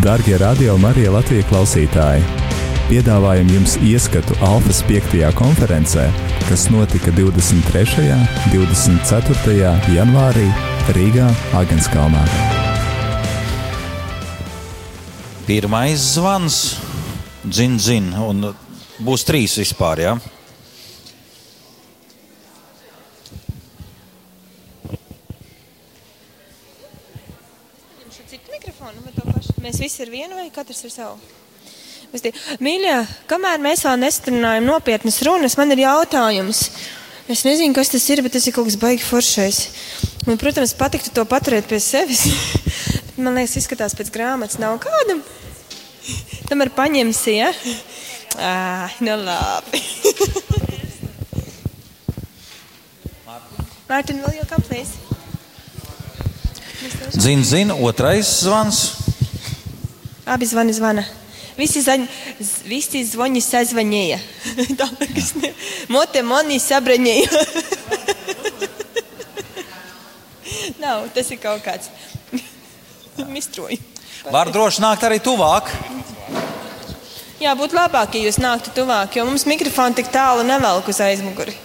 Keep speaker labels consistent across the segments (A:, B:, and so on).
A: Darbie radio Marija Latvijas klausītāji! Piedāvājam jums ieskatu Alfas 5. konferencē, kas notika 23. un 24. janvārī Rīgā, Agenskalnā.
B: Pirmais zvans, dzin, dzin, un būs trīs vispār. Ja?
C: Mēs visi ir viena vai katrs ir savu? Mīļā, kamēr mēs vēl nestrunājam nopietnas runas, man ir jautājums. Es nezinu, kas tas ir, bet tas ir kaut kas baigi foršais. Man, protams, patiktu to paturēt pie sevis. man liekas, izskatās pēc grāmatas. Nav kādam. Tomēr paņemsi, ja? Ah, nu labi. Mārtiņ, vēl jau kā plēs?
B: Zin, zin, otrais zvans.
C: Abi zvani zvana. Visi, zaņ, visi zvoņi sazvanīja. Ne. Mote mani sabraņīja. Nav, tas ir kaut kāds mistroji.
B: Var droši nākt arī tuvāk.
C: Jā, būtu labāk, ja jūs nāktu tuvāk, jo mums mikrofoni tik tālu nevelk uz aizmuguri.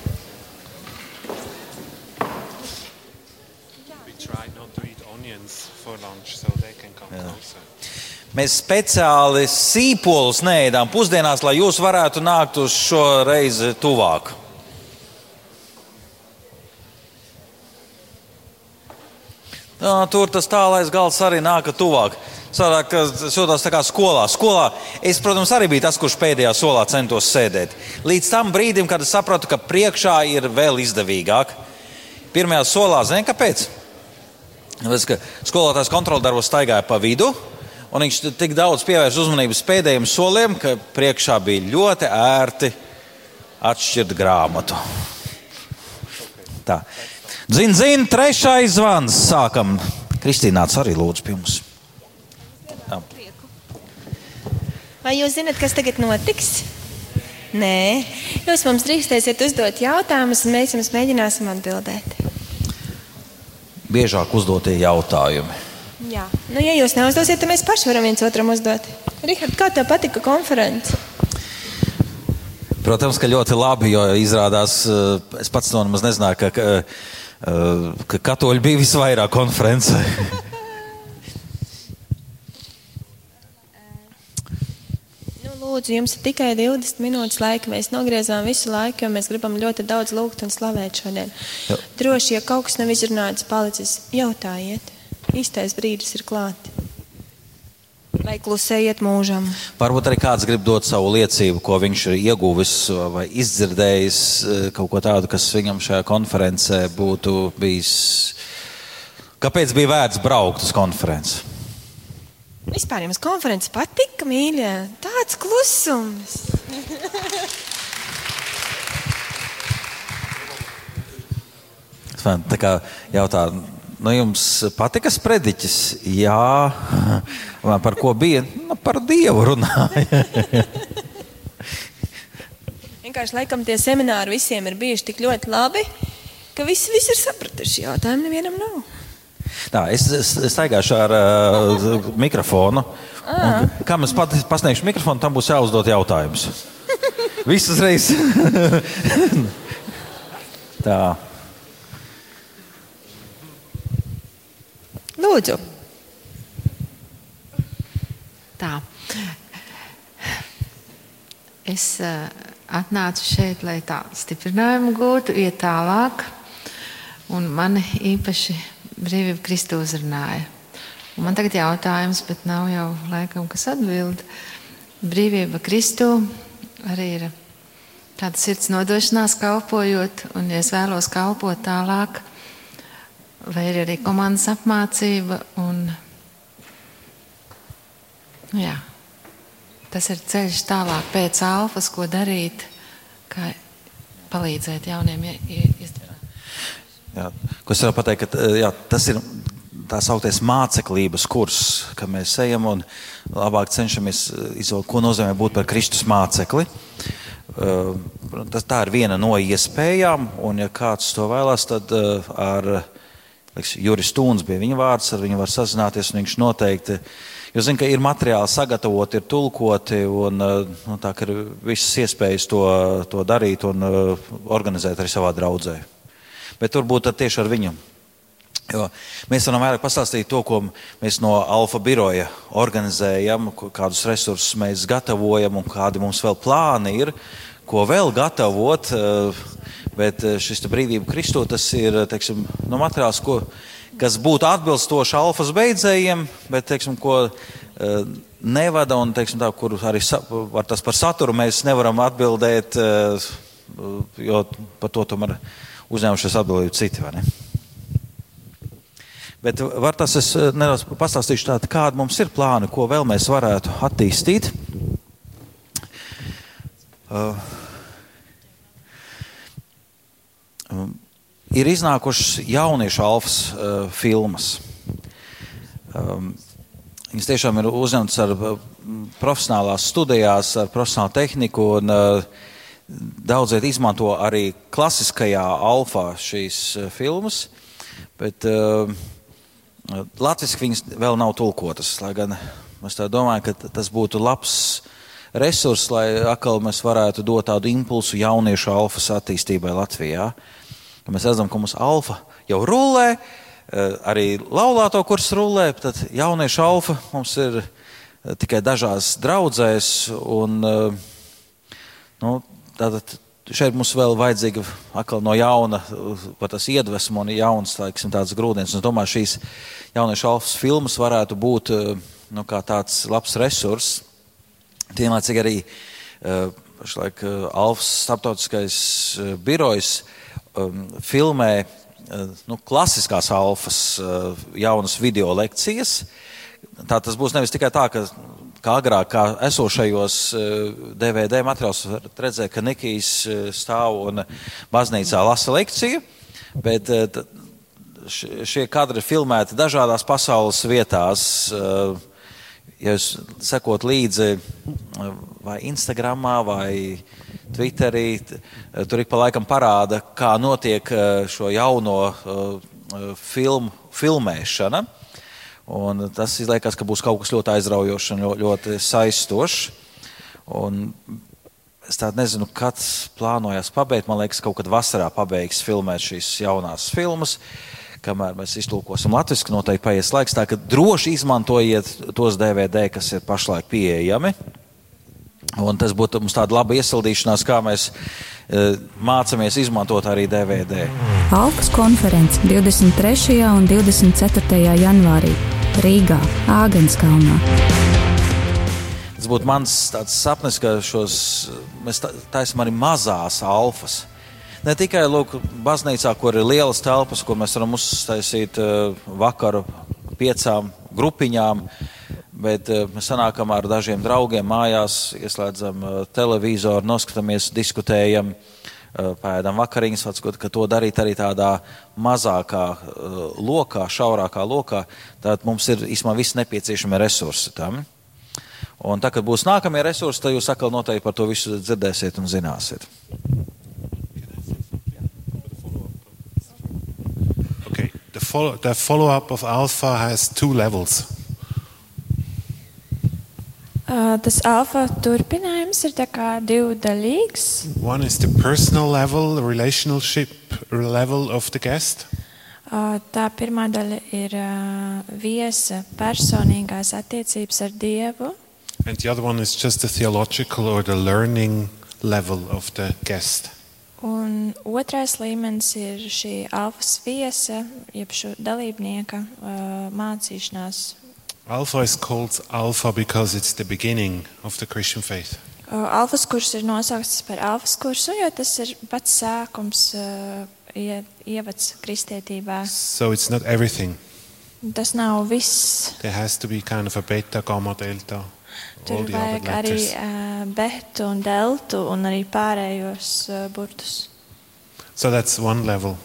B: Mēs speciāli sīpolus neēdām pusdienās, lai jūs varētu nākt uz šo reizi tuvāk. Tā, tur tas tālais gals arī nāka tuvāk. Sadāk, es jūtos tā kā skolā. Skolā es, protams, arī biju tas, kurš pēdējā solā centos sēdēt. Līdz tam brīdim, kad es sapratu, ka priekšā ir vēl izdevīgāk. Pirmajā solā, zini, kāpēc? Tāpēc, ka skolotājs kontroldarbos staigāja pa vidu, Un viņš tik daudz pievērsa uzmanības pēdējiem soliem, ka priekšā bija ļoti ērti atšķirt grāmatu. Tā. Zin, zin, trešais zvans. Sākam. Kristīnāts arī lūdzu pie mums.
C: Vai jūs zināt, kas tagad notiks? Nē, jūs mums drīkstēsiet uzdot jautājumus, un mēs jums mēģināsim atbildēt.
B: Biežāk uzdotie jautājumi.
C: Jā, nu, ja jūs neuzdosiet, tad mēs paši varam viens otram uzdot. Rihard, kā tev patika konference?
B: Protams, ka ļoti labi, jo izrādās, eh, es pats to nemaz nezināju, ka, ka, eh, ka katoļi bija visvairāk konferencē.
C: nu, lūdzu, jums ir tikai 20 minūtes laika. Mēs nogriezām visu laiku, jo mēs gribam ļoti daudz lūgt un slavēt šodien. Jo. Droši, ja kaut kas nav izrunāts, palicis, jautājiet īstais brīdis ir klāts. Vai klusējiet mūžam?
B: Varbūt arī kāds grib dot savu liecību, ko viņš ir ieguvis vai izdzirdējis, eh, kaut ko tādu, kas viņam šajā konferencē būtu bijis. Kāpēc bija vērts braukt uz konferenci?
C: Vispār jums konferences patika, mīļie. Tāds klusums.
B: Tā kā jautā, Nu, jums patika sprediķis? Jā, par ko bija? Nu, par Dievu runāja.
C: Vienkārši laikam tie semināri visiem ir bijuši tik ļoti labi, ka visi, visi ir sapratuši. Jautājumu nevienam nav.
B: Tā, es, es staigāšu ar uh, mikrofonu. Un, kam es pat, pasniegšu mikrofonu, tam būs jāuzdod jautājums. Visas reizes. Tā.
C: Lūdzu.
D: Tā. Es uh, atnācu šeit, lai tā stiprinājumu gūtu, iet tālāk. Un mani īpaši brīvība Kristu uzrunāja. Un man tagad ir jautājums, bet nav jau laikam, kas atbild. Brīvība Kristu arī ir tāda sirds nodošanās kalpojot, un ja es vēlos kalpot tālāk, vai ir arī komandas apmācība. Un, nu jā, tas ir ceļš tālāk pēc alfas, ko darīt, kā palīdzēt jauniem iestrādāt.
B: Jā, ko es varu pateikt, ka jā, tas ir tā sauktais māceklības kurs, ka mēs ejam un labāk cenšamies izvēlēt, ko nozīmē būt par Kristus mācekli. Tas, tā ir viena no iespējām, un ja kāds to vēlas, tad ar Liks, Juris Tūns bija viņa vārds, ar viņu var sazināties. Viņš noteikti, jo zina, ka ir materiāli sagatavoti, ir tulkoti, un nu, tā ir visas iespējas to, to darīt un uh, organizēt arī savā draudzē. Bet turbūt tieši ar viņu. Jo mēs varam vairāk pastāstīt to, ko mēs no Alfa biroja organizējam, kādus resursus mēs gatavojam un kādi mums vēl plāni ir, ko vēl gatavot. Uh, Bet eh, šis brīvība Kristū tas ir teiksim, no materiāls, ko, kas būtu atbilstoši alfas beidzējiem, bet teiksim, ko nevada un teiksim, tā, kur arī sa, tas par saturu mēs nevaram atbildēt, jo par to tomēr uzņēmušies atbildību citi. Bet var tas es nedaudz pastāstīšu tādu, kādi mums ir plāni, ko vēl mēs varētu attīstīt. Uh, Um, ir iznākušas jauniešu alfas uh, filmas. Um, viņas tiešām ir uzņemtas ar uh, profesionālās studijās, ar profesionālu tehniku. Un, uh, Daudziet izmanto arī klasiskajā alfā šīs uh, filmas, bet uh, latviešu viņas vēl nav tulkotas. Lai gan es domāju, ka tas būtu labs resurs, lai atkal mēs varētu dot tādu impulsu jauniešu alfas attīstībai Latvijā. Mēs redzam, ka mums alfa jau rullē, eh, arī laulāto kurs rullē, tad jauniešu alfa mums ir eh, tikai dažās draudzēs. Un, eh, nu, tātad, šeit mums vēl vajadzīga atkal no jauna tas iedvesma un jauns laiksim, tāds grūdienis. Es domāju, šīs jauniešu alfas filmas varētu būt nu, tāds labs resurs. Vienlaicīgi arī pašlaik Alfas starptautiskais birojs um, filmē uh, nu, klasiskās alfas uh, jaunas video lekcijas. Tā tas būs nevis tikai tā, ka kā agrāk, kā esošajos DVD uh, materiālos, redzēt, ka Nikijs uh, stāv un baznīcā lasa lekciju, bet uh, šie kadri ir filmēti dažādās pasaules vietās. Ja jūs sekot līdzi vai Instagramā vai Twitterī. Tur ik pa laikam parāda, kā notiek eh, šo jauno uh, filmu filmēšana. Un tas izliekas, ka būs kaut kas ļoti aizraujošs un ļoti saistošs. Un es tādu nezinu, kad plānojas pabeigt. Man liekas, kaut kad vasarā pabeigs filmēt šīs jaunās filmas. Kamēr mēs iztulkosim latviešu, noteikti paies laiks. Tā ka droši izmantojiet tos DVD, kas ir pašlaik pieejami. Un tas būtu mums tāda laba iesildīšanās, kā mēs e, mācāmies izmantot arī DVD.
E: Alkas konference 23. un 24. janvārī Rīgā, Āgenskalnā.
B: Tas būtu mans sapnis, ka šos, mēs taisām arī mazās alfas. Ne tikai lūk, baznīcā, kur ir lielas telpas, ko mēs varam uztaisīt e, vakaru piecām grupiņām, Bet uh, mēs sanākam ar dažiem draugiem mājās, ieslēdzam uh, televizoru, noskatāmies, diskutējam, pēdām vakariņas, atskot, ka to darīt arī tādā mazākā lokā, šaurākā lokā. Tad mums ir īstenībā visi nepieciešamie resursi tam. Un tā, kad būs nākamie resursi, tad jūs atkal noteikti par to visu dzirdēsiet un zināsiet.
F: Okay. The follow-up follow of alpha has two levels.
G: Uh, tas alfa turpinājums ir divdaļīgs.
F: One is the personal level, the relationship level of the guest.
G: Uh, tā pirmā daļa ir uh, viesa personīgās attiecības ar Dievu.
F: And the other one is just the theological or the learning level of the guest.
G: Un otrais līmenis ir šī alfas viesa, jeb šo dalībnieka uh, mācīšanās
F: Alpha is called Alpha because it's the beginning of the Christian faith.
G: Uh, alfas kurs ir nosaukts par alfas kursu, jo tas ir pats sākums, uh, ievads kristietībā.
F: So it's not everything.
G: Tas nav viss.
F: There has to be kind of a beta, gamma, delta.
G: Tur vajag arī uh, betu un deltu un arī pārējos uh, burtus.
F: So that's one level.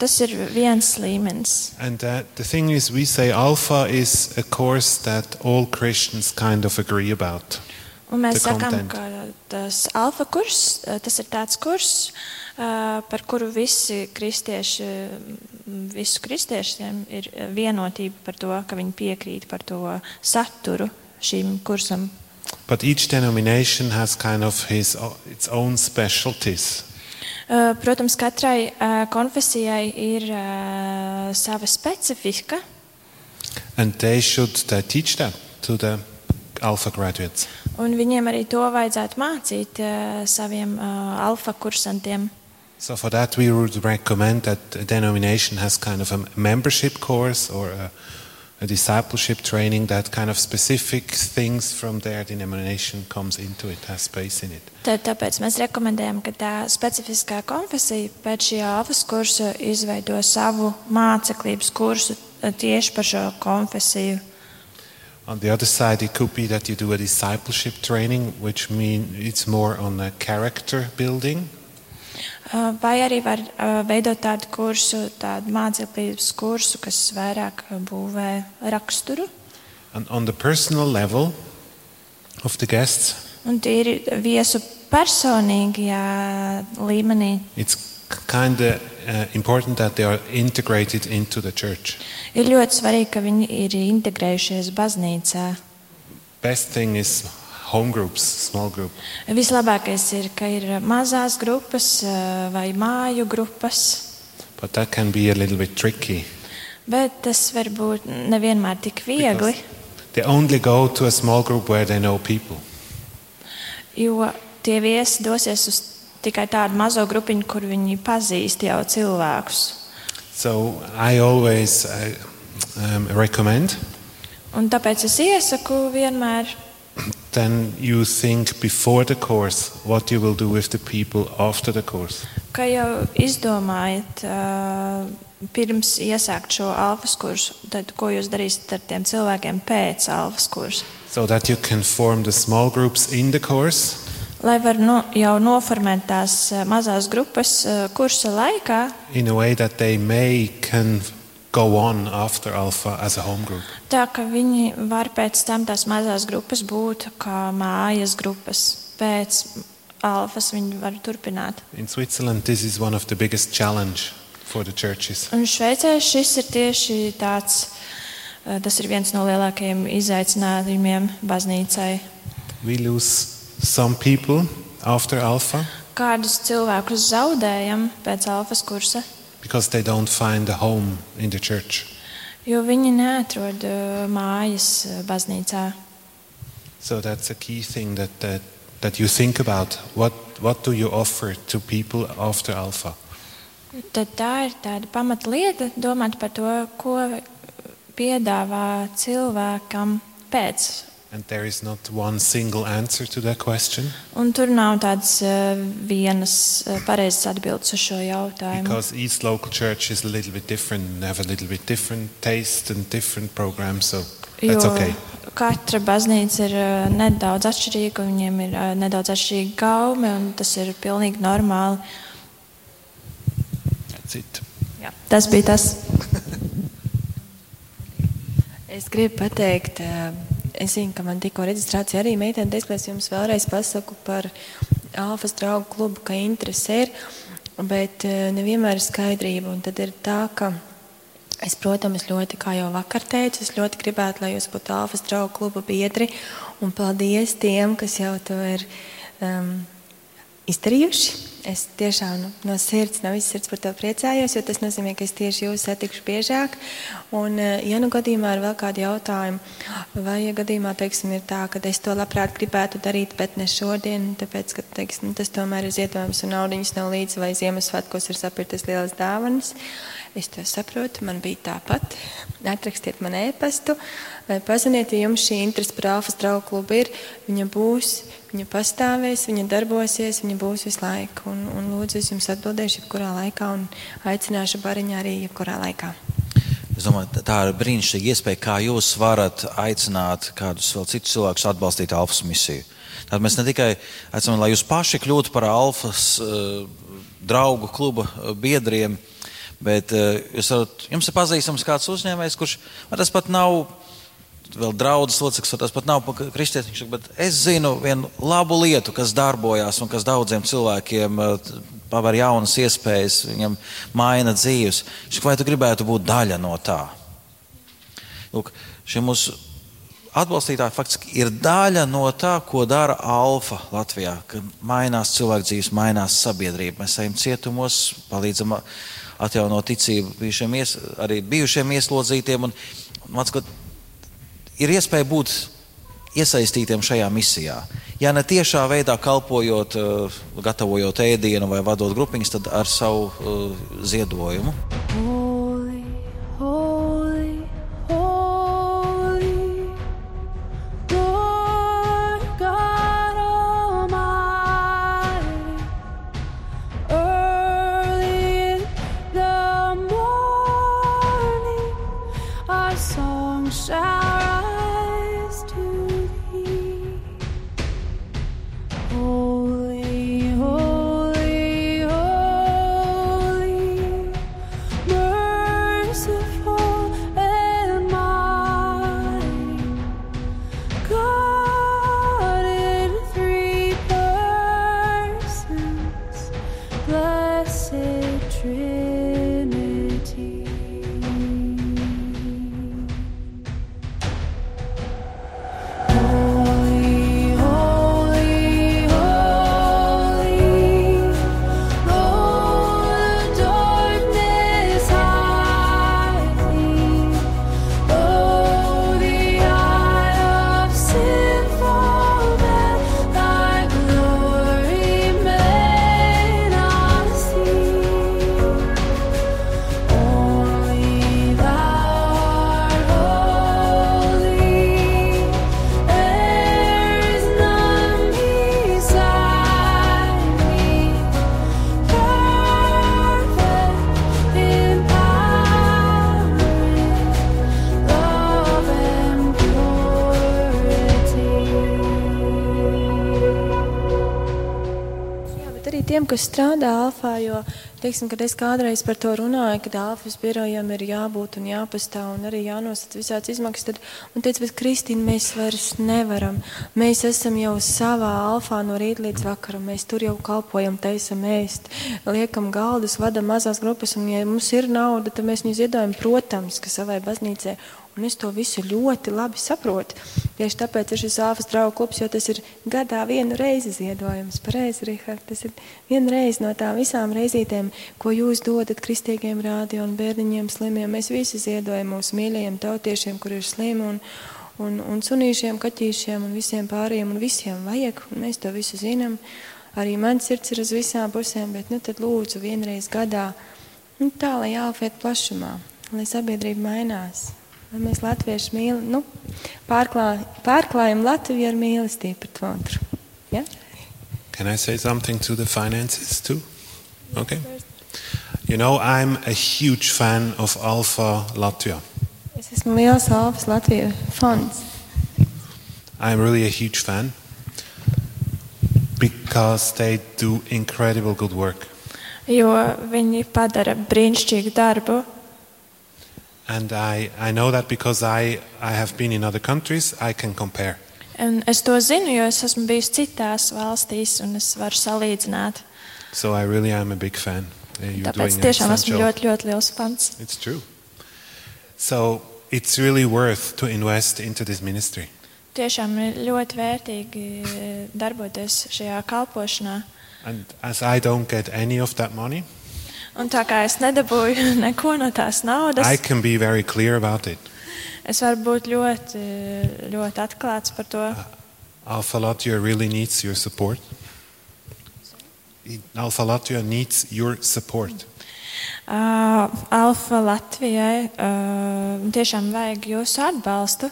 G: Tas ir viens līmenis.
F: And uh, the thing is, we say alpha is a course that all Christians kind of agree about.
G: Un mēs sakām, ka tas alfa kurs, tas ir tāds kurs, ā, par kuru visi kristieši, visu kristiešiem ir vienotība par to, ka viņi piekrīt par to saturu šīm kursam.
F: But each denomination has kind of his, its own specialties.
G: Ā, Protams, katrai ā, konfesijai ir ā, sava specifika,
F: And they should uh, teach that to the Alpha graduates.
G: un viņiem arī to vajadzētu mācīt ā, saviem ā, alfa kursantiem.
F: So for that, we would recommend that a denomination has kind of a membership course or a, a discipleship training that kind of specific things from their denomination comes into it, has space in it.
G: Tad, tāpēc mēs rekomendējam, ka tā specifiskā konfesija pēc šī alfas kursa izveido savu māceklības kursu tieši par šo konfesiju.
F: On the other side, it could be that you do a discipleship training, which means it's more on a character building.
G: Ā, Vai arī var ā, veidot tādu kursu, tādu māceklības kursu, kas vairāk būvē raksturu.
F: And on the personal level of the guests,
G: Un tīri viesu personīgajā līmenī
F: it's kind of uh, important that they are integrated into the church.
G: ir ļoti svarīgi, ka viņi ir integrējušies baznīcā.
F: Best thing is home groups, small group.
G: Vislabākais ir, ka ir mazās grupas ā, vai māju grupas,
F: But that can be a little bit tricky.
G: bet tas var būt nevienmēr tik viegli,
F: They only go to a small group where they know people.
G: jo tie viesi dosies uz tikai tādu mazo grupiņu, kur viņi pazīst jau cilvēkus.
F: So I always uh, um, recommend
G: Un tāpēc es iesaku vienmēr
F: then you think before the course what you will do with the people after the course.
G: ka jau izdomājat, uh, pirms iesākt šo alfas kursu, tad ko jūs darīsiet ar tiem cilvēkiem pēc alfas kursa.
F: So that you can form the small groups in the course
G: Lai var no, jau noformēt tās uh, mazās grupas uh, kursa laikā,
F: in a way that they may can go on after Alpha as a home group.
G: tā ka viņi var pēc tam tās mazās grupas būt kā mājas grupas. Pēc alfas viņi var turpināt.
F: In Switzerland, this is one of the biggest challenge for the churches.
G: Un Šveicē šis ir tieši tāds, uh, tas ir viens no lielākajiem izaicinājumiem baznīcai.
F: We lose some people after Alpha
G: Kādus cilvēkus zaudējam pēc alfas kursa,
F: because they don't find a home in the church.
G: jo viņi neatrod uh, mājas uh, baznīcā.
F: So that's a key thing that, that, that you think about. What, what do you offer to people after Alpha?
G: Tad tā ir tāda pamatlieta domāt par to, ko piedāvā cilvēkam pēc.
F: And there is not one single answer to that question
G: Un tur nav tādas uh, vienas uh, pareizas atbildes uz šo jautājumu.
F: because each local church is a little bit different and have a little bit different taste and different programs. So that's
G: Jo
F: okay.
G: katra baznīca ir uh, nedaudz atšķirīga, un viņiem ir uh, nedaudz atšķirīga gaume, un tas ir pilnīgi normāli.
F: That's it.
G: Jā, tas bija tas.
C: Es gribu pateikt, eh, es zinu, ka man tikko reģistrācija arī meitene, bet es jums vēlreiz pasaku par Alfas draugu klubu, ka interese ir, bet eh, nevienmēr ir skaidrība. Un tad ir tā, ka es, protams, ļoti, kā jau vakar teicu, es ļoti gribētu, lai jūs būtu Alfas draugu kluba biedri. Un paldies tiem, kas jau to ir um, izdarījuši. Es tiešām nu, no sirds, no visas sirds par to priecājos, jo tas nozīmē, ka es tieši jūs satikšu biežāk. Un, eh, ja nu gadījumā ir vēl kādi jautājumi, vai ja gadījumā teiksim, ir tā, ka es to labprāt gribētu darīt, bet ne šodien, tāpēc, ka teiksim, tas tomēr ir ziedojums un naudiņas nav līdzi, vai Ziemassvētkos ir sapirktas lielas dāvanas. Es to saprotu, man bija tāpat. Atrakstiet man e-pastu, vai paziniet, ja jums šī interese par Alfas draugu klubu ir. Viņa būs, viņa pastāvēs, viņa darbosies, viņa būs visu laiku. Un, un lūdzu, es jums atbildēšu jebkurā laikā un aicināšu bariņā arī jebkurā laikā.
B: Es domāju, tā- ir brīnišķīga iespēja, kā jūs varat aicināt kādus vēl citus cilvēkus atbalstīt Alfas misiju. Tad mēs ne tikai aicinām, lai jūs paši kļūtu par Alfas uh, draugu kluba eh, biedriem, bet uh, jūs varat, jums ir pazīstams kāds uzņēmējs, kurš tas pat nav vēl draudzes loceklis, tas pat nav kristietis, es zinu vienu labu lietu, kas darbojās un kas daudziem cilvēkiem uh,
H: paver jaunas iespējas, viņam maina dzīves. Saka, vai tu gribētu būt daļa no tā? Lūk, šie mūsu atbalstītāji faktiski ir daļa no tā, ko dara Alfa Latvijā. Kad mainās cilvēku dzīves, mainās sabiedrība. Mēs ejam cietumos, palīdzam atjaunot ticību bijušiem, ies, arī bijušiem ieslodzītiem. Un, mans, ir iespēja būt iesaistītiem šajā misijā. Ja ne tiešā veidā kalpojot, eh, gatavojot ēdienu vai vadot grupiņas, tad ar savu uh, ziedojumu. Holy,
C: kas strādā Alfā, jo, teiksim, kad es kādreiz par to runāju, kad Alfas birojam ir jābūt un jāpastāv un arī jānosat visāds izmaksas, tad man teica, bet Kristīna, mēs vairs nevaram. Mēs esam jau savā Alfā no rīta līdz vakaram, mēs tur jau kalpojam, taisam ēst, liekam galdus, vadam mazās grupas, un ja mums ir nauda, tad mēs viņu ziedojam, protams, ka savai baznīcai. Un es to visu ļoti labi saprotu. Tieši tāpēc ir šis āfas draugu klubs, jo tas ir gadā vienu reizi ziedojums. Pareizi, Rihard, tas ir viena reize no tām visām reizītēm, ko jūs dodat kristīgiem rādio un bērniņiem slimiem. Mēs visi ziedojam mūsu mīļajiem tautiešiem, kur ir slimi un, un, un sunīšiem, kaķīšiem un visiem pārējiem un visiem vajag. Un mēs to visu zinām. Arī mans sirds ir uz visām pusēm, bet nu tad lūdzu vienreiz gadā, nu, tā lai jāfiet plašumā, lai sabiedrība mainās. Lai mēs latvieši mīl, nu, pārklā, pārklājam Latviju ar mīlestību pret otru. Ja?
F: Can I say something to the finances too? Okay. You know, I'm a huge fan of Alpha Latvia.
C: Es esmu liels Alfas Latvijas fans.
F: I'm really a huge fan because they do incredible good work.
C: Jo viņi padara brīnišķīgu darbu.
F: And I, I know that because I, I have been in other countries, I can compare.
C: Un es to zinu, jo es esmu bijis citās valstīs, un es varu salīdzināt.
F: So I really am a big fan.
C: You're Tāpēc tiešām esmu ļoti, ļoti liels fans.
F: It's true. So it's really worth to invest into this ministry.
C: Tiešām ir ļoti vērtīgi eh, darboties šajā kalpošanā.
F: And as I don't get any of that money,
C: Un tā kā es nedabūju neko no tās naudas, es varu būt ļoti, ļoti atklāts par to. Uh,
F: Alpha Latvia really needs your support. Alpha Latvia needs your support.
C: Uh, Alfa Latvijai uh, tiešām vajag jūsu atbalstu.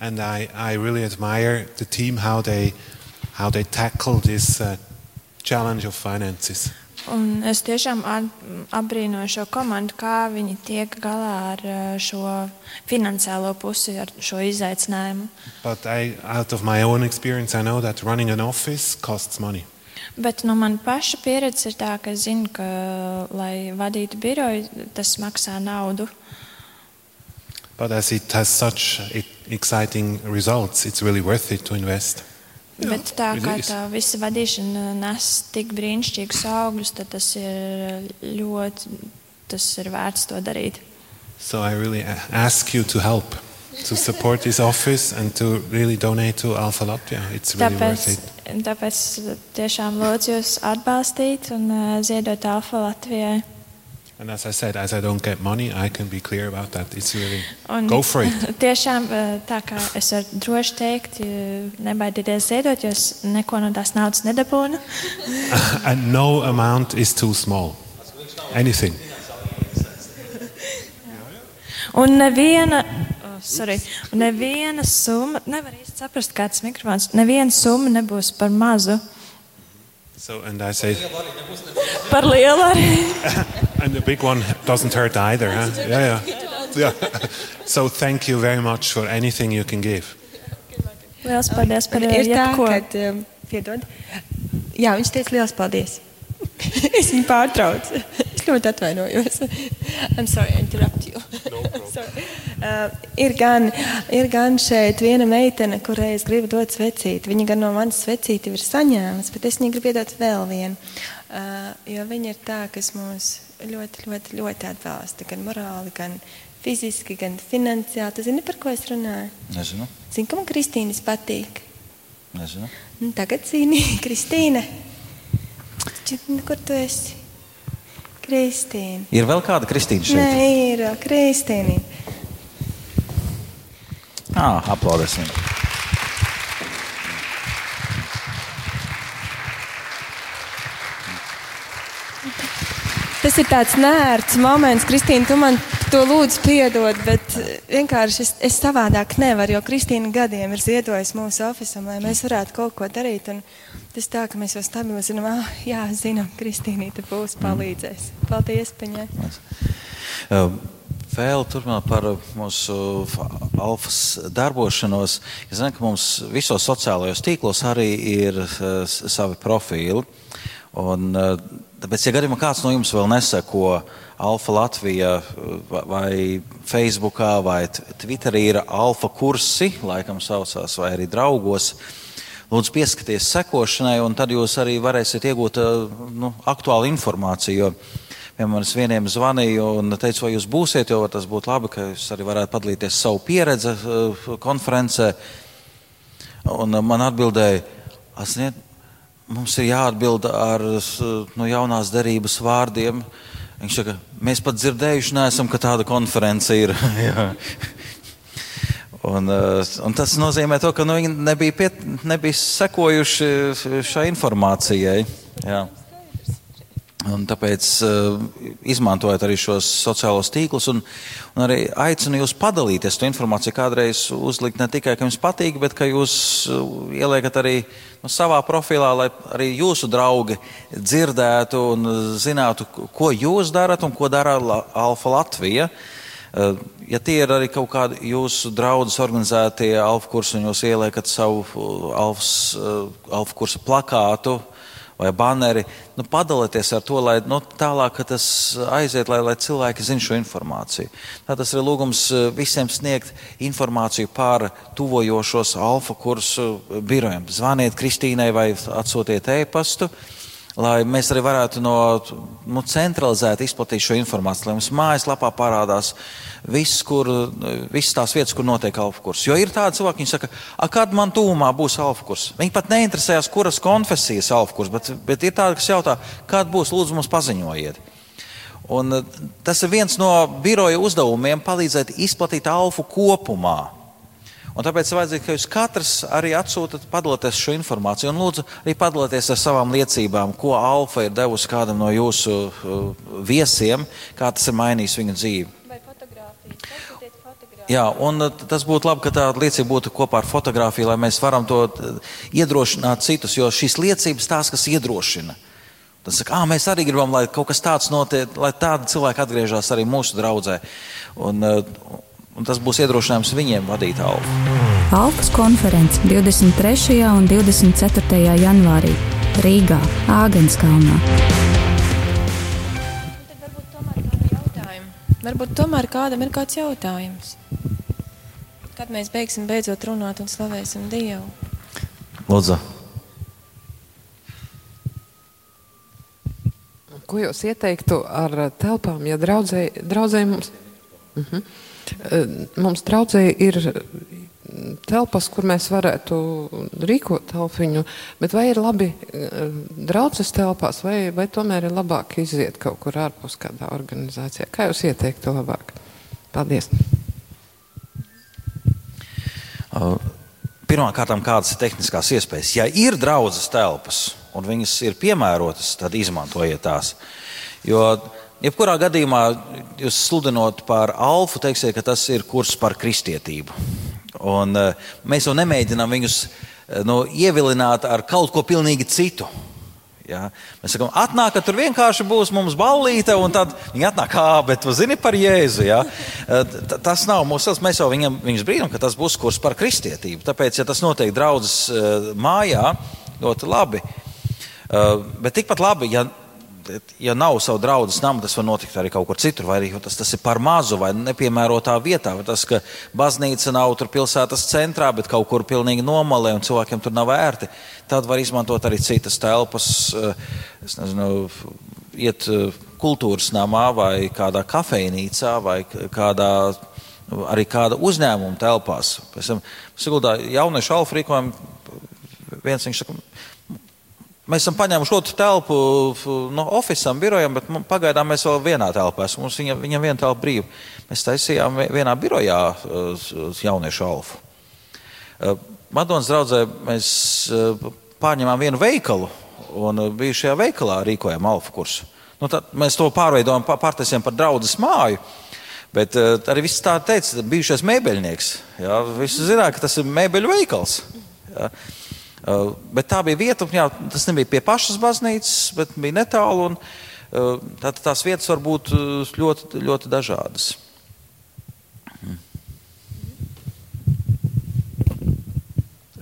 F: And I, I really admire the team how they how they tackle this uh, challenge of finances.
C: Un es tiešām apbrīnoju šo komandu, kā viņi tiek galā ar eh, šo finansiālo pusi, ar šo izaicinājumu.
F: I,
C: Bet no manas paša pieredzes ir tā, ka es zinu, ka, lai vadītu biroju, tas maksā naudu.
F: But as it has such exciting results, it's really worth it to invest.
G: Bet tā kā tā visa vadīšana nes tik brīnišķīgus augļus, tad tas ir ļoti, tas ir vērts to darīt.
F: So I really ask you to help, to support this office and to really donate to Alpha Latvia. It's really
G: Tāpēc,
F: worth it.
G: tāpēc tiešām lūdzu jūs atbalstīt un uh, ziedot Alfa Latvijai.
F: And as I said, as I don't get money, I can be clear about that. It's really
G: Un
F: go for it.
G: Tiešām uh, tā kā es varu droši teikt, uh, nebaidieties ziedot, jo es neko no tās naudas nedabūnu.
F: and no amount is too small. Anything.
G: Un neviena, oh, sorry, neviena summa, nevar īsti saprast, kāds mikrofons, neviena summa nebūs par mazu,
F: So, and I say,
G: par lielu arī.
F: and the big one doesn't hurt either. Huh? Yeah, yeah. yeah. so, thank you very much for anything you can give.
G: Lielas paldies par
C: tā,
G: jebko.
C: ka, um, piedod, jā, viņš teica liels paldies. es viņu pārtraucu. es ļoti atvainojos. I'm sorry, I interrupt you. Sorry. Uh, ir, gan, ir gan šeit viena meitene, kurai es gribu dot svecīti. Viņa gan no manas svecīti ir saņēmusi, bet es viņai gribu iedot vēl vienu. Uh, jo viņa ir tā, kas mūs ļoti, ļoti, ļoti atbalsta. Gan morāli, gan fiziski, gan finansiāli. Tu zini, par ko es runāju?
B: Nezinu.
C: Zini, ka man Kristīnas patīk.
B: Nezinu.
C: Nu, tagad zini, Kristīne. Taču, nu, Kur tu esi? Kristīne.
B: Ir vēl kāda kristīna šeit?
C: Nē, ir ā, Kristīne.
B: Ah, aplaudēsim.
C: Tas ir tāds nērts moments, Kristīne, tu man to lūdzu piedod, bet eh, vienkārši es, es savādāk nevaru, jo Kristīna gadiem ir ziedojusi mūsu oficiālam, lai mēs varētu kaut ko darīt. Un tas tā, ka mēs jau stabili zinām, ah, jā, zinām, Kristīnīte būs palīdzēs. Paldies, Paņai.
B: Uh, Vēl turpināt par mūsu alfas darbošanos. Es zinu, ka mums visos sociālajos tīklos arī ir uh, savi profili. Un, uh, tāpēc, ja gadījumā kāds no jums vēl neseko Alfa Latvija uh, va- vai Facebookā vai Twitterī ir alfa kursi, laikam saucās, vai arī draugos. Lūdzu, pieskaties sekošanai, un tad jūs arī varēsiet iegūt uh, nu, aktuālu informāciju. Jo Piemēram, es vieniem zvanīju un teicu, vai jūs būsiet, jo tas būtu labi, ka jūs arī varētu padalīties savu pieredzi uh, konferencē. Un uh, man atbildēja, asniet, mums ir jāatbild ar uh, no jaunās derības vārdiem. Viņš saka, mēs pat dzirdējuši neesam, ka tāda konference ir. Un, un tas nozīmē, to, ka nu, viņi nebija, piet, nebija sekojuši šai informācijai. Jā. Un tāpēc uh, izmantojiet arī šos sociālos tīklus un, un arī aicinu jūs padalīties to informāciju. Kādreiz uzlikt ne tikai, ka jums patīk, bet ka jūs uh, ieliekat arī nu, savā profilā, lai arī jūsu draugi dzirdētu un zinātu, ko jūs darat un ko dara La- Alfa Latvija. Uh, Ja tie ir arī kaut kādi jūsu draugus organizētie alfa kursi, un jūs ieliekat savu alfa kursa plakātu vai banneri, nu, padalieties ar to, lai nu, tālāk tas aiziet, lai, lai cilvēki zinātu šo informāciju. Tā tas ir lūgums uh, visiem sniegt informāciju par tuvojošos alfa kursu birojiem. Zvaniet Kristīnai vai atsūtiet e-pastu lai mēs arī varētu no, nu, centralizēti izplatīt šo informāciju, lai mums mājaslapā parādās viss, kur, visas tās vietas, kur notiek alfa kurs. Jo ir tādi cilvēki, kas saka, "A, kad man tūmā būs alfa kurs. Viņi pat neinteresējas, kuras konfesijas alfa kurs, bet, bet ir tādi, kas jautā, kad būs, lūdzu, mums paziņojiet. Un, eh, tas ir viens no biroja uzdevumiem palīdzēt izplatīt alfu kopumā. Un tāpēc ir vajadzīgs, ka jūs katrs arī atsūtat, padalieties šo informāciju un lūdzu arī padalieties ar savām liecībām, ko Alfa ir devusi kādam no jūsu uh, viesiem, kā tas ir mainījis viņa dzīvi. Jā, un uh, tas būtu labi, ka tā liecība būtu kopā ar fotografiju, lai mēs varam to uh, iedrošināt citus, jo šīs liecības tās, kas iedrošina. Tas saka, ah, mēs arī gribam, lai kaut kas tāds notiek, lai tādi cilvēki atgriežas arī mūsu draudzē. Un, un tas būs iedrošinājums viņiem vadīt alfu.
E: Alpas konference 23. un 24. janvārī Rīgā, Āgenskalnā.
G: Varbūt tomēr kādam ir kāds jautājums. Kad mēs beigsim beidzot runāt un slavēsim Dievu?
B: Lūdzu.
I: Ko jūs ieteiktu ar telpām, ja draudzēji draudzē mums, uh -huh. Mums draudzēji ir telpas, kur mēs varētu rīkot alfiņu, bet vai ir labi draudzes telpās, vai, vai tomēr ir labāk iziet kaut kur ārpus kādā organizācijā? Kā jūs ieteiktu labāk? Paldies!
B: Pirmkārt, kādas ir tehniskās iespējas? Ja ir draudzes telpas un viņas ir piemērotas, tad izmantojiet tās. Jo, jebkurā gadījumā, jūs sludinot par alfu, teiksiet, ka tas ir kurs par kristietību. Un, uh, mēs jau nemēģinām viņus uh, nu, ievilināt ar kaut ko pilnīgi citu. Ja? Mēs sakām, atnāk, tur vienkārši būs mums ballīte, un tad viņi atnāk, kā, bet tu zini par Jēzu. Ja? Tas nav mūsu ceļš. Mēs jau viņam, viņus brīnām, ka tas būs kurs par kristietību. Tāpēc, ja tas notiek draudzes mājā, ļoti labi. Bet tikpat labi, ja ja nav savu draugu namu, tas var notikt arī kaut kur citur, vai arī tas, tas ir par mazu vai nepiemērotā vietā. Vai tas, ka baznīca nav tur pilsētas centrā, bet kaut kur pilnīgi nomalē un cilvēkiem tur nav ērti, tad var izmantot arī citas telpas, eh, nezinu, iet eh, kultūras namā vai kādā kafejnīcā vai kādā. Arī kāda uzņēmuma telpās. Pēc tam, Siguldā jauniešu alfa rīkojumu viens viņš saka, Mēs esam paņēmuši otru telpu no oficiālām birojām, bet pagaidām mēs vēl vienā telpā esam. Mums viņam, viņam viena telpa brīva. Mēs taisījām vienā birojā jauniešu alfu. Madonas draudzē mēs pārņēmām vienu veikalu un bija šajā veikalā rīkojām alfa kursu. Nu, mēs to pārveidojam, pārtaisījām par draugu māju. Bet arī viss tā teica, bijušais mēbeļnieks. Jā, visi zināja, ka tas ir mēbeļu veikals. Jā. Uh, bet tā bija vieta, jā, tas nebija pie pašas baznīcas, bet bija netālu. Un, uh, tā, tās vietas var būt uh, ļoti, ļoti dažādas.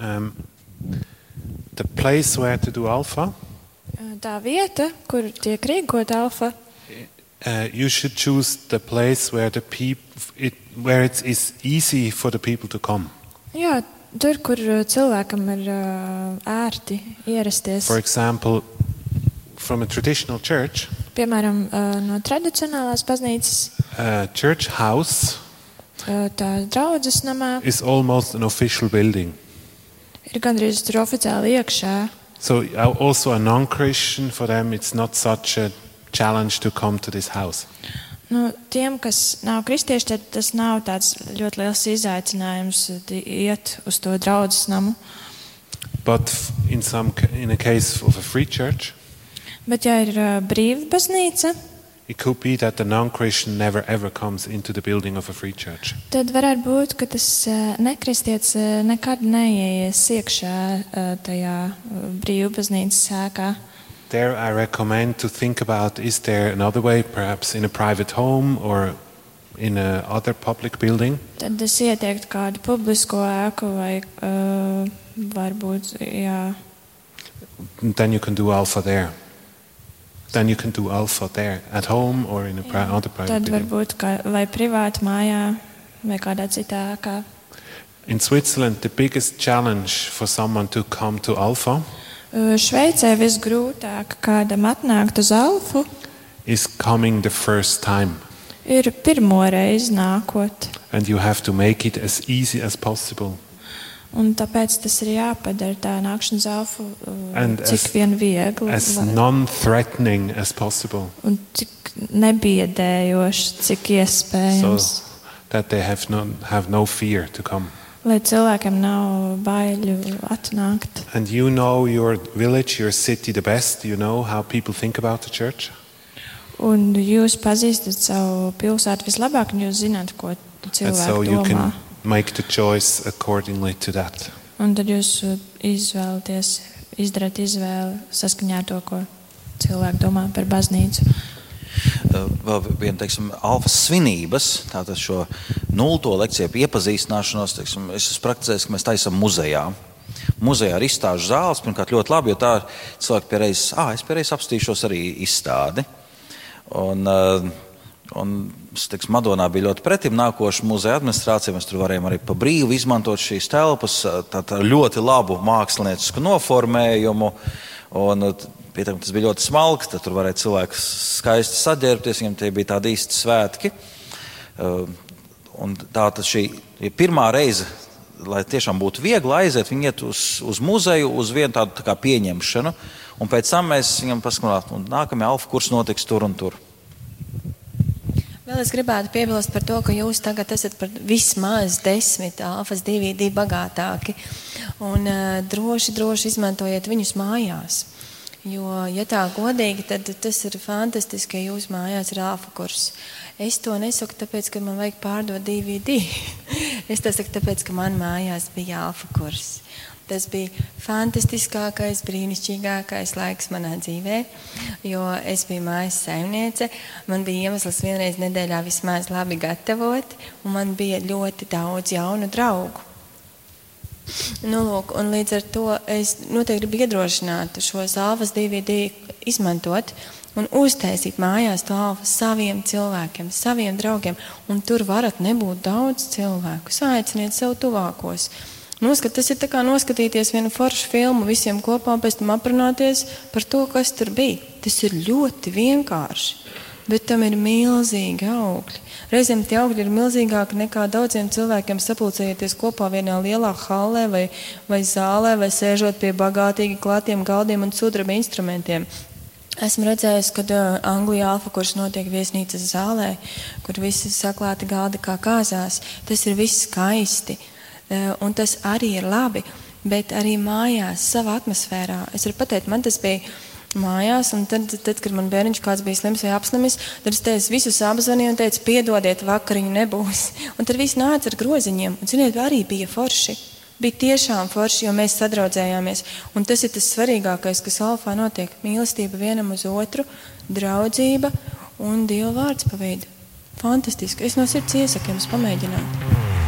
F: Um, the place where to do alpha.
G: Tā vieta, kur tiek rīkot alfa.
F: Uh, you should choose the place where the peop, it, where it is easy for the people to come.
G: Jā, tur, kur uh, cilvēkam ir uh, ērti ierasties.
F: For example, from a traditional church,
G: Piemēram, uh, no tradicionālās baznīcas,
F: a church house
G: tā draudzes namā,
F: is almost an official building.
G: ir gandrīz tur oficiāli iekšā.
F: So also a non-Christian, for them, it's not such a challenge to come to this house.
G: Nu, tiem, kas nav kristieši, tad tas nav tāds ļoti liels izaicinājums iet uz to draugu namu.
F: But in, some, in a case of a free church,
G: Bet, ja ir uh, brīva baznīca,
F: it could be that the non-Christian never ever comes into the building of a free church.
G: tad varētu būt, ka tas uh, nekristietis uh, nekad neieies iekšā uh, tajā uh, brīva baznīcas sēkā.
F: There, I recommend to think about: is there another way, perhaps in a private home or in a other public building?
G: Tad es ieteiktu kādu publisko ēku vai uh, varbūt, jā,
F: Then you can do alpha there. Then you can do alpha there at home or in a pri- other private
G: tad
F: building.
G: varbūt kā, vai privāti mājā vai kādā citā ēkā.
F: In Switzerland, the biggest challenge for someone to come to alpha
G: Šveicē visgrūtāk kādam atnākt uz alfu
F: is coming the first time,
G: ir pirmo reizi nākot.
F: and you have to make it as easy as possible.
G: Un tāpēc tas ir jāpadara tā nākšana uz alfu,
F: And
G: cik
F: as-
G: vien viegli
F: As non-threatening as possible,
G: un cik nebiedējoši, cik
F: so
G: iespējams.
F: that they have no, have no fear to come.
G: Lai cilvēkiem nav baiļu atnākt.
F: And you know your village, your city the best. You know how people think about the church.
G: Un jūs pazīstat savu pilsētu vislabāk, un jūs zināt, ko
F: And
G: cilvēki
F: so you
G: domā.
F: can make the choice accordingly to that.
G: Un tad jūs izvēlaties, izdarāt izvēli saskaņā ar to, ko cilvēki domā par baznīcu.
B: Uh, Vēl viena, teiksim, alfa svinības, tātad šo nulto lekciju iepazīstināšanos, teiksim, es esmu praktizējis, ka mēs taisām muzejā. Muzejā ir izstāžu zāles, pirmkārt, ļoti labi, jo tā cilvēki pieredzējis, ah, es pieredzēju apstīšos arī izstādi. Un, uh, Un, tiks, Madonā bija ļoti pretim nākoša muzeja administrācija. Mēs tur varējām arī pa brīvu izmantot šīs telpas, tā, tā ļoti labu māksliniecisku noformējumu. Un, pie tam tas bija ļoti smalks, tad tur varēja cilvēki skaisti saģērbties, viņiem tie bija tādi īsti svētki. Un tā tad šī ir pirmā reize, lai tiešām būtu viegli aiziet, viņi iet uz, uz muzeju, uz vienu tādu tā kā pieņemšanu, un pēc tam mēs viņam paskatāmies, un nākamajā alfa kurs notiks tur un tur.
C: Vēl es gribētu piebilst par to, ka jūs tagad esat par vismaz desmit alfas DVD bagātāki. Un uh, droši, droši izmantojiet viņus mājās. Jo, ja tā godīgi, tad tas ir fantastiski, ka jūs mājās ir alfa kurs. Es to nesaku tāpēc, ka man vajag pārdot DVD. es to saku tāpēc, ka man mājās bija alfa kurs. Tas bija fantastiskākais, brīnišķīgākais laiks manā dzīvē, jo es biju mājas saimniece. Man bija iemesls vienreiz nedēļā vismaz labi gatavot, un man bija ļoti daudz jaunu draugu. Nu, lūk, līdz ar to es noteikti gribu iedrošināt šo sāpes DVD izmantot un uztaisīt mājās to alfa saviem cilvēkiem, saviem draugiem. Un tur varat nebūt daudz cilvēku. Aiciniet sev tuvākos. Noskat, tas ir kā noskatīties vienu foršu filmu visiem kopā, pēc tam aprunāties par to, kas tur bija. Tas ir ļoti vienkārši, bet tam ir milzīgi augļi. Reizēm tie augļi ir milzīgāki nekā daudziem cilvēkiem sapulcējoties kopā vienā lielā hallē vai, vai zālē, vai sēžot pie bagātīgi klātiem galdiem un sudraba instrumentiem. Esmu redzējis, ka uh, Anglijā alfa kurs notiek viesnīcas zālē, kur visi saklāti galdi kā kāzās. Tas ir viss skaisti. Eh, un tas arī ir labi, bet arī mājās, savā atmosfērā. Es varu pateikt, man tas bija mājās, tad, tad kad man bērniņš kāds bija slims vai apslimis, tad es teicu, visus apzvanīju un teicu, piedodiet, vakariņu nebūs. Un tad viss nāca ar groziņiem, un ziniet, arī bija forši. Bija tiešām forši, jo mēs sadraudzējāmies. Un tas ir tas svarīgākais, kas alfā notiek. Mīlestība vienam uz otru, draudzība un Dieva vārds pa vidu. Fantastiski. Es no sirds iesaku jums pamēģināt.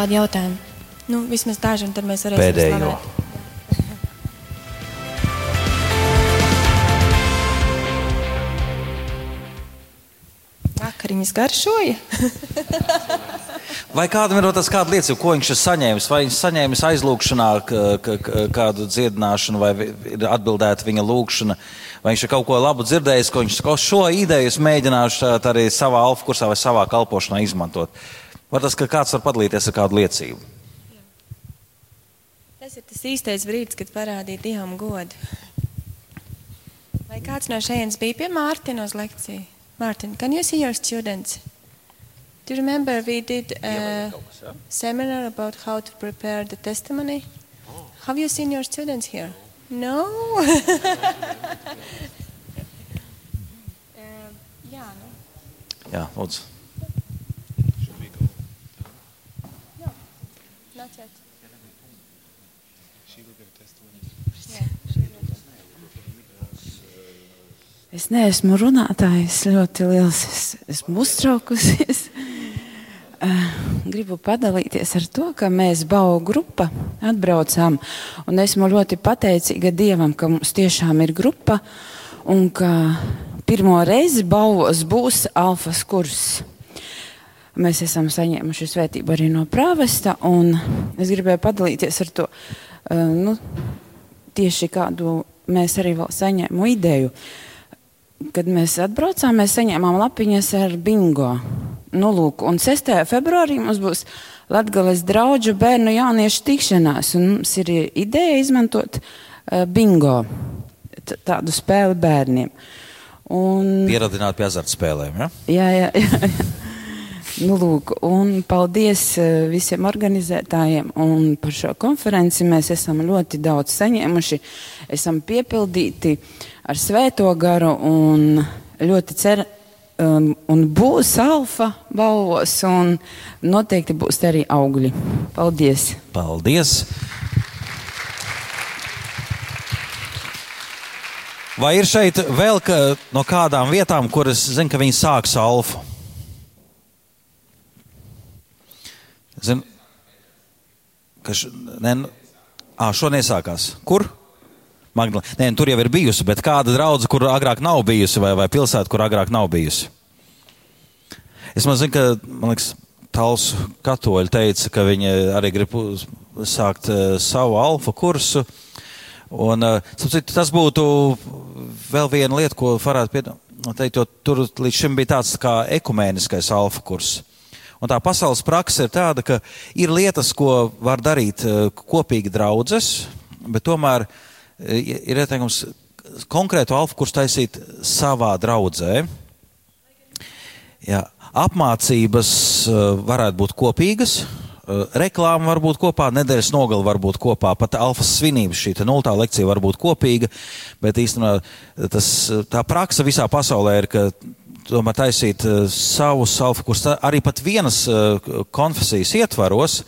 C: Kādi jautājumi? Nu, vismaz daži, un tad mēs varēsim
B: Pēdējo. Slavēt.
C: Vakariņas garšoja.
B: Vai kādam ir tas kāda liecība, ko viņš ir saņēmis? Vai viņš saņēmis aizlūgšanā kādu dziedināšanu, vai ir atbildēta viņa lūgšana, vai viņš ir kaut ko labu dzirdējis, ko viņš šo ideju mēģināšu arī savā alfa kursā vai savā kalpošanā izmantot? Var tas, ka kāds var padalīties ar kādu liecību?
C: Tas ir tas īstais brīdis, kad parādīt Dievam godu. Vai kāds no šejienes bija pie Mārtiņa uz lekciju? Mārtiņ, can you see your students? Do you remember we did a seminar about how to prepare the testimony? Have you seen your students here? No? uh, jā, nu.
B: Jā, lūdzu.
J: Es neesmu runātājs, ļoti liels. Es, esmu uztraukusies. Uh, gribu padalīties ar to, ka mēs Bau grupa atbraucām. Esmu ļoti pateicīga Dievam, ka mums tiešām ir grupa un ka pirmo reizi Bauvos būs alfas kurs. Mēs esam saņēmuši svētību arī no prāvesta, un es gribēju padalīties ar to, uh, nu, tieši kādu mēs arī vēl saņēmu ideju. Uh, kad mēs atbraucām, mēs saņēmām lapiņas ar bingo. Nu, lūk, un 6. februārī mums būs Latvijas draugu bērnu jauniešu tikšanās. Mums ir ideja izmantot uh, bingo, tādu spēli bērniem. Un...
B: Pieradināt pie azartspēlēm. Ja?
J: Jā, jā. jā. Nu, lūk, un paldies eh, visiem organizētājiem un par šo konferenci. Mēs esam ļoti daudz saņēmuši, esam piepildīti ar svēto garu un ļoti ceru. Um, un būs alfa balvos, un noteikti būs arī augļi. Paldies!
B: Paldies! Vai ir šeit vēl ka, no kādām vietām, kuras zinu, ka viņi sāks alfa? Zinu, ka š, ne, nu, ā, šo nesākās. Kur? Magdala. Nē, tur jau ir bijusi, bet kāda draudze, kur agrāk nav bijusi, vai, vai pilsēta, kur agrāk nav bijusi? Es zinu, ka, man liekas, Tals katoļi teica, ka viņi arī grib sākt uh, savu alfa kursu. Un, uh, tas būtu vēl viena lieta, ko varētu jo tur līdz šim bija tāds kā ekumēniskais alfa kurs. Un tā pasaules praksa ir tāda, ka ir lietas, ko var darīt uh, kopīgi draudzes, bet tomēr uh, ir ieteikums konkrētu alfa kursu taisīt savā draudzē. Jā, apmācības varētu būt kopīgas, Eh, reklāma var būt kopā, nedēļas nogala var būt kopā, pat alfas svinības šī nultā lekcija var būt kopīga, bet īstenībā tas, tā praksa visā pasaulē ir, ka tomēr taisīt eh, savus alfa kursus arī pat vienas eh, konfesijas ietvaros,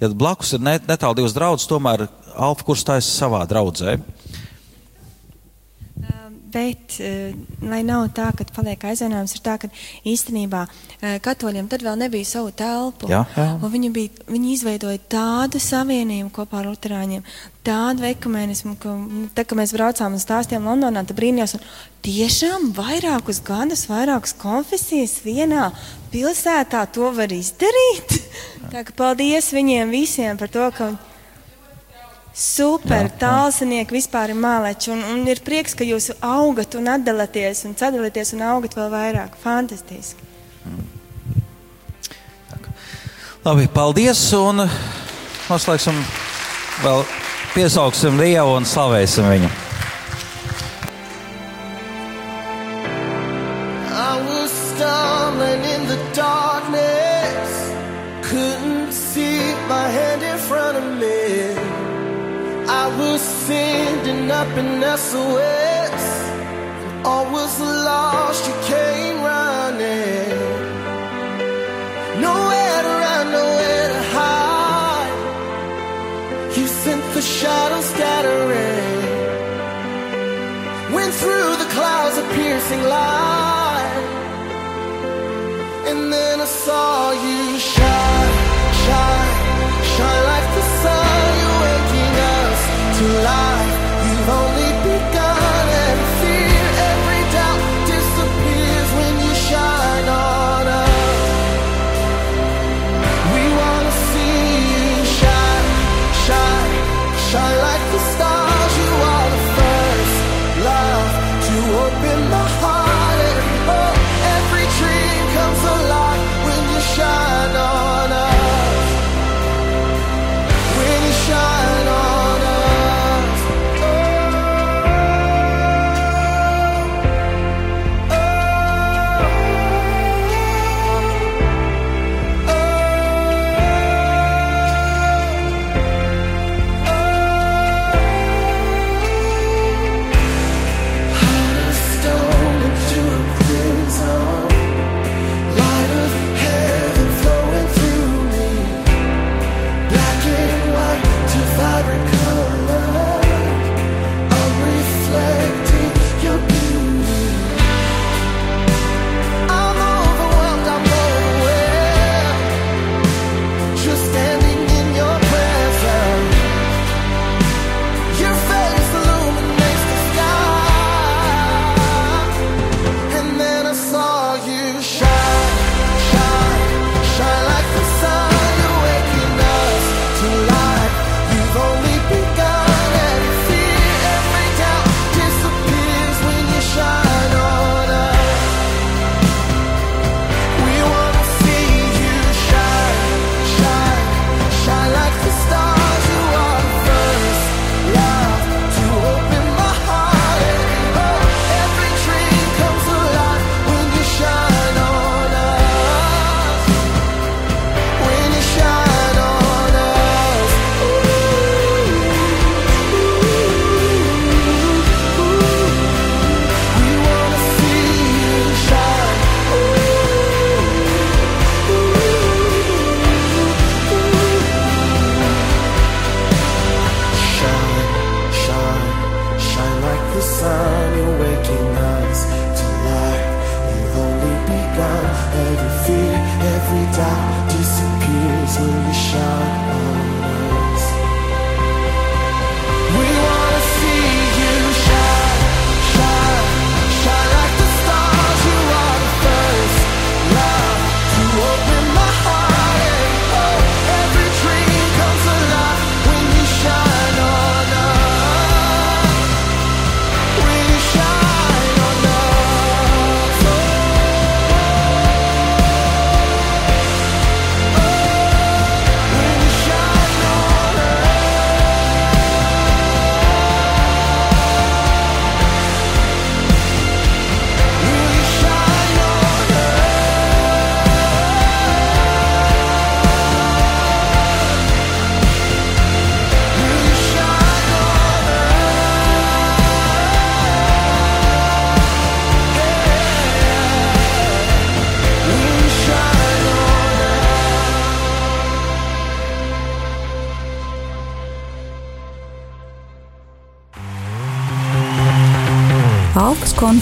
B: ja blakus ir netālu divas draudzes, tomēr alfa kursus taisa savā draudzē.
C: Bet, eh, lai nav tā, ka paliek aizvainojums, ir tā, ka īstenībā eh, katoļiem tad vēl nebija savu telpu.
B: Jā, jā.
C: Viņi, bija, viņi izveidoja tādu savienību kopā ar luterāņiem, tādu ekumenismu, ka, nu, tā, ka mēs braucām un stāstījām Londonā, tad brīnījās, un tiešām vairākus gadus, vairākas konfesijas vienā pilsētā to var izdarīt. tā ka paldies viņiem visiem par to, ka viņi Super, tālsinieki vispār ir māleči. Un, un ir prieks, ka jūs augat un atdalāties un sadalāties un augat vēl vairāk. Fantastiski. Mm.
B: Labi, paldies. Un noslēgsim vēl piesauksim Dievu un slavēsim viņu. Couldn't see my hand in front of me. Was sending up in SOS. All was lost, you came running. Nowhere to run, nowhere to hide. You sent the shadows scattering. Went through the clouds of piercing light. And then I saw you shine, shine, shine life.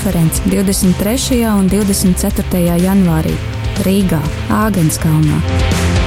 E: Konference 23. un 24. janvārī Rīgā, Āgenskalnā.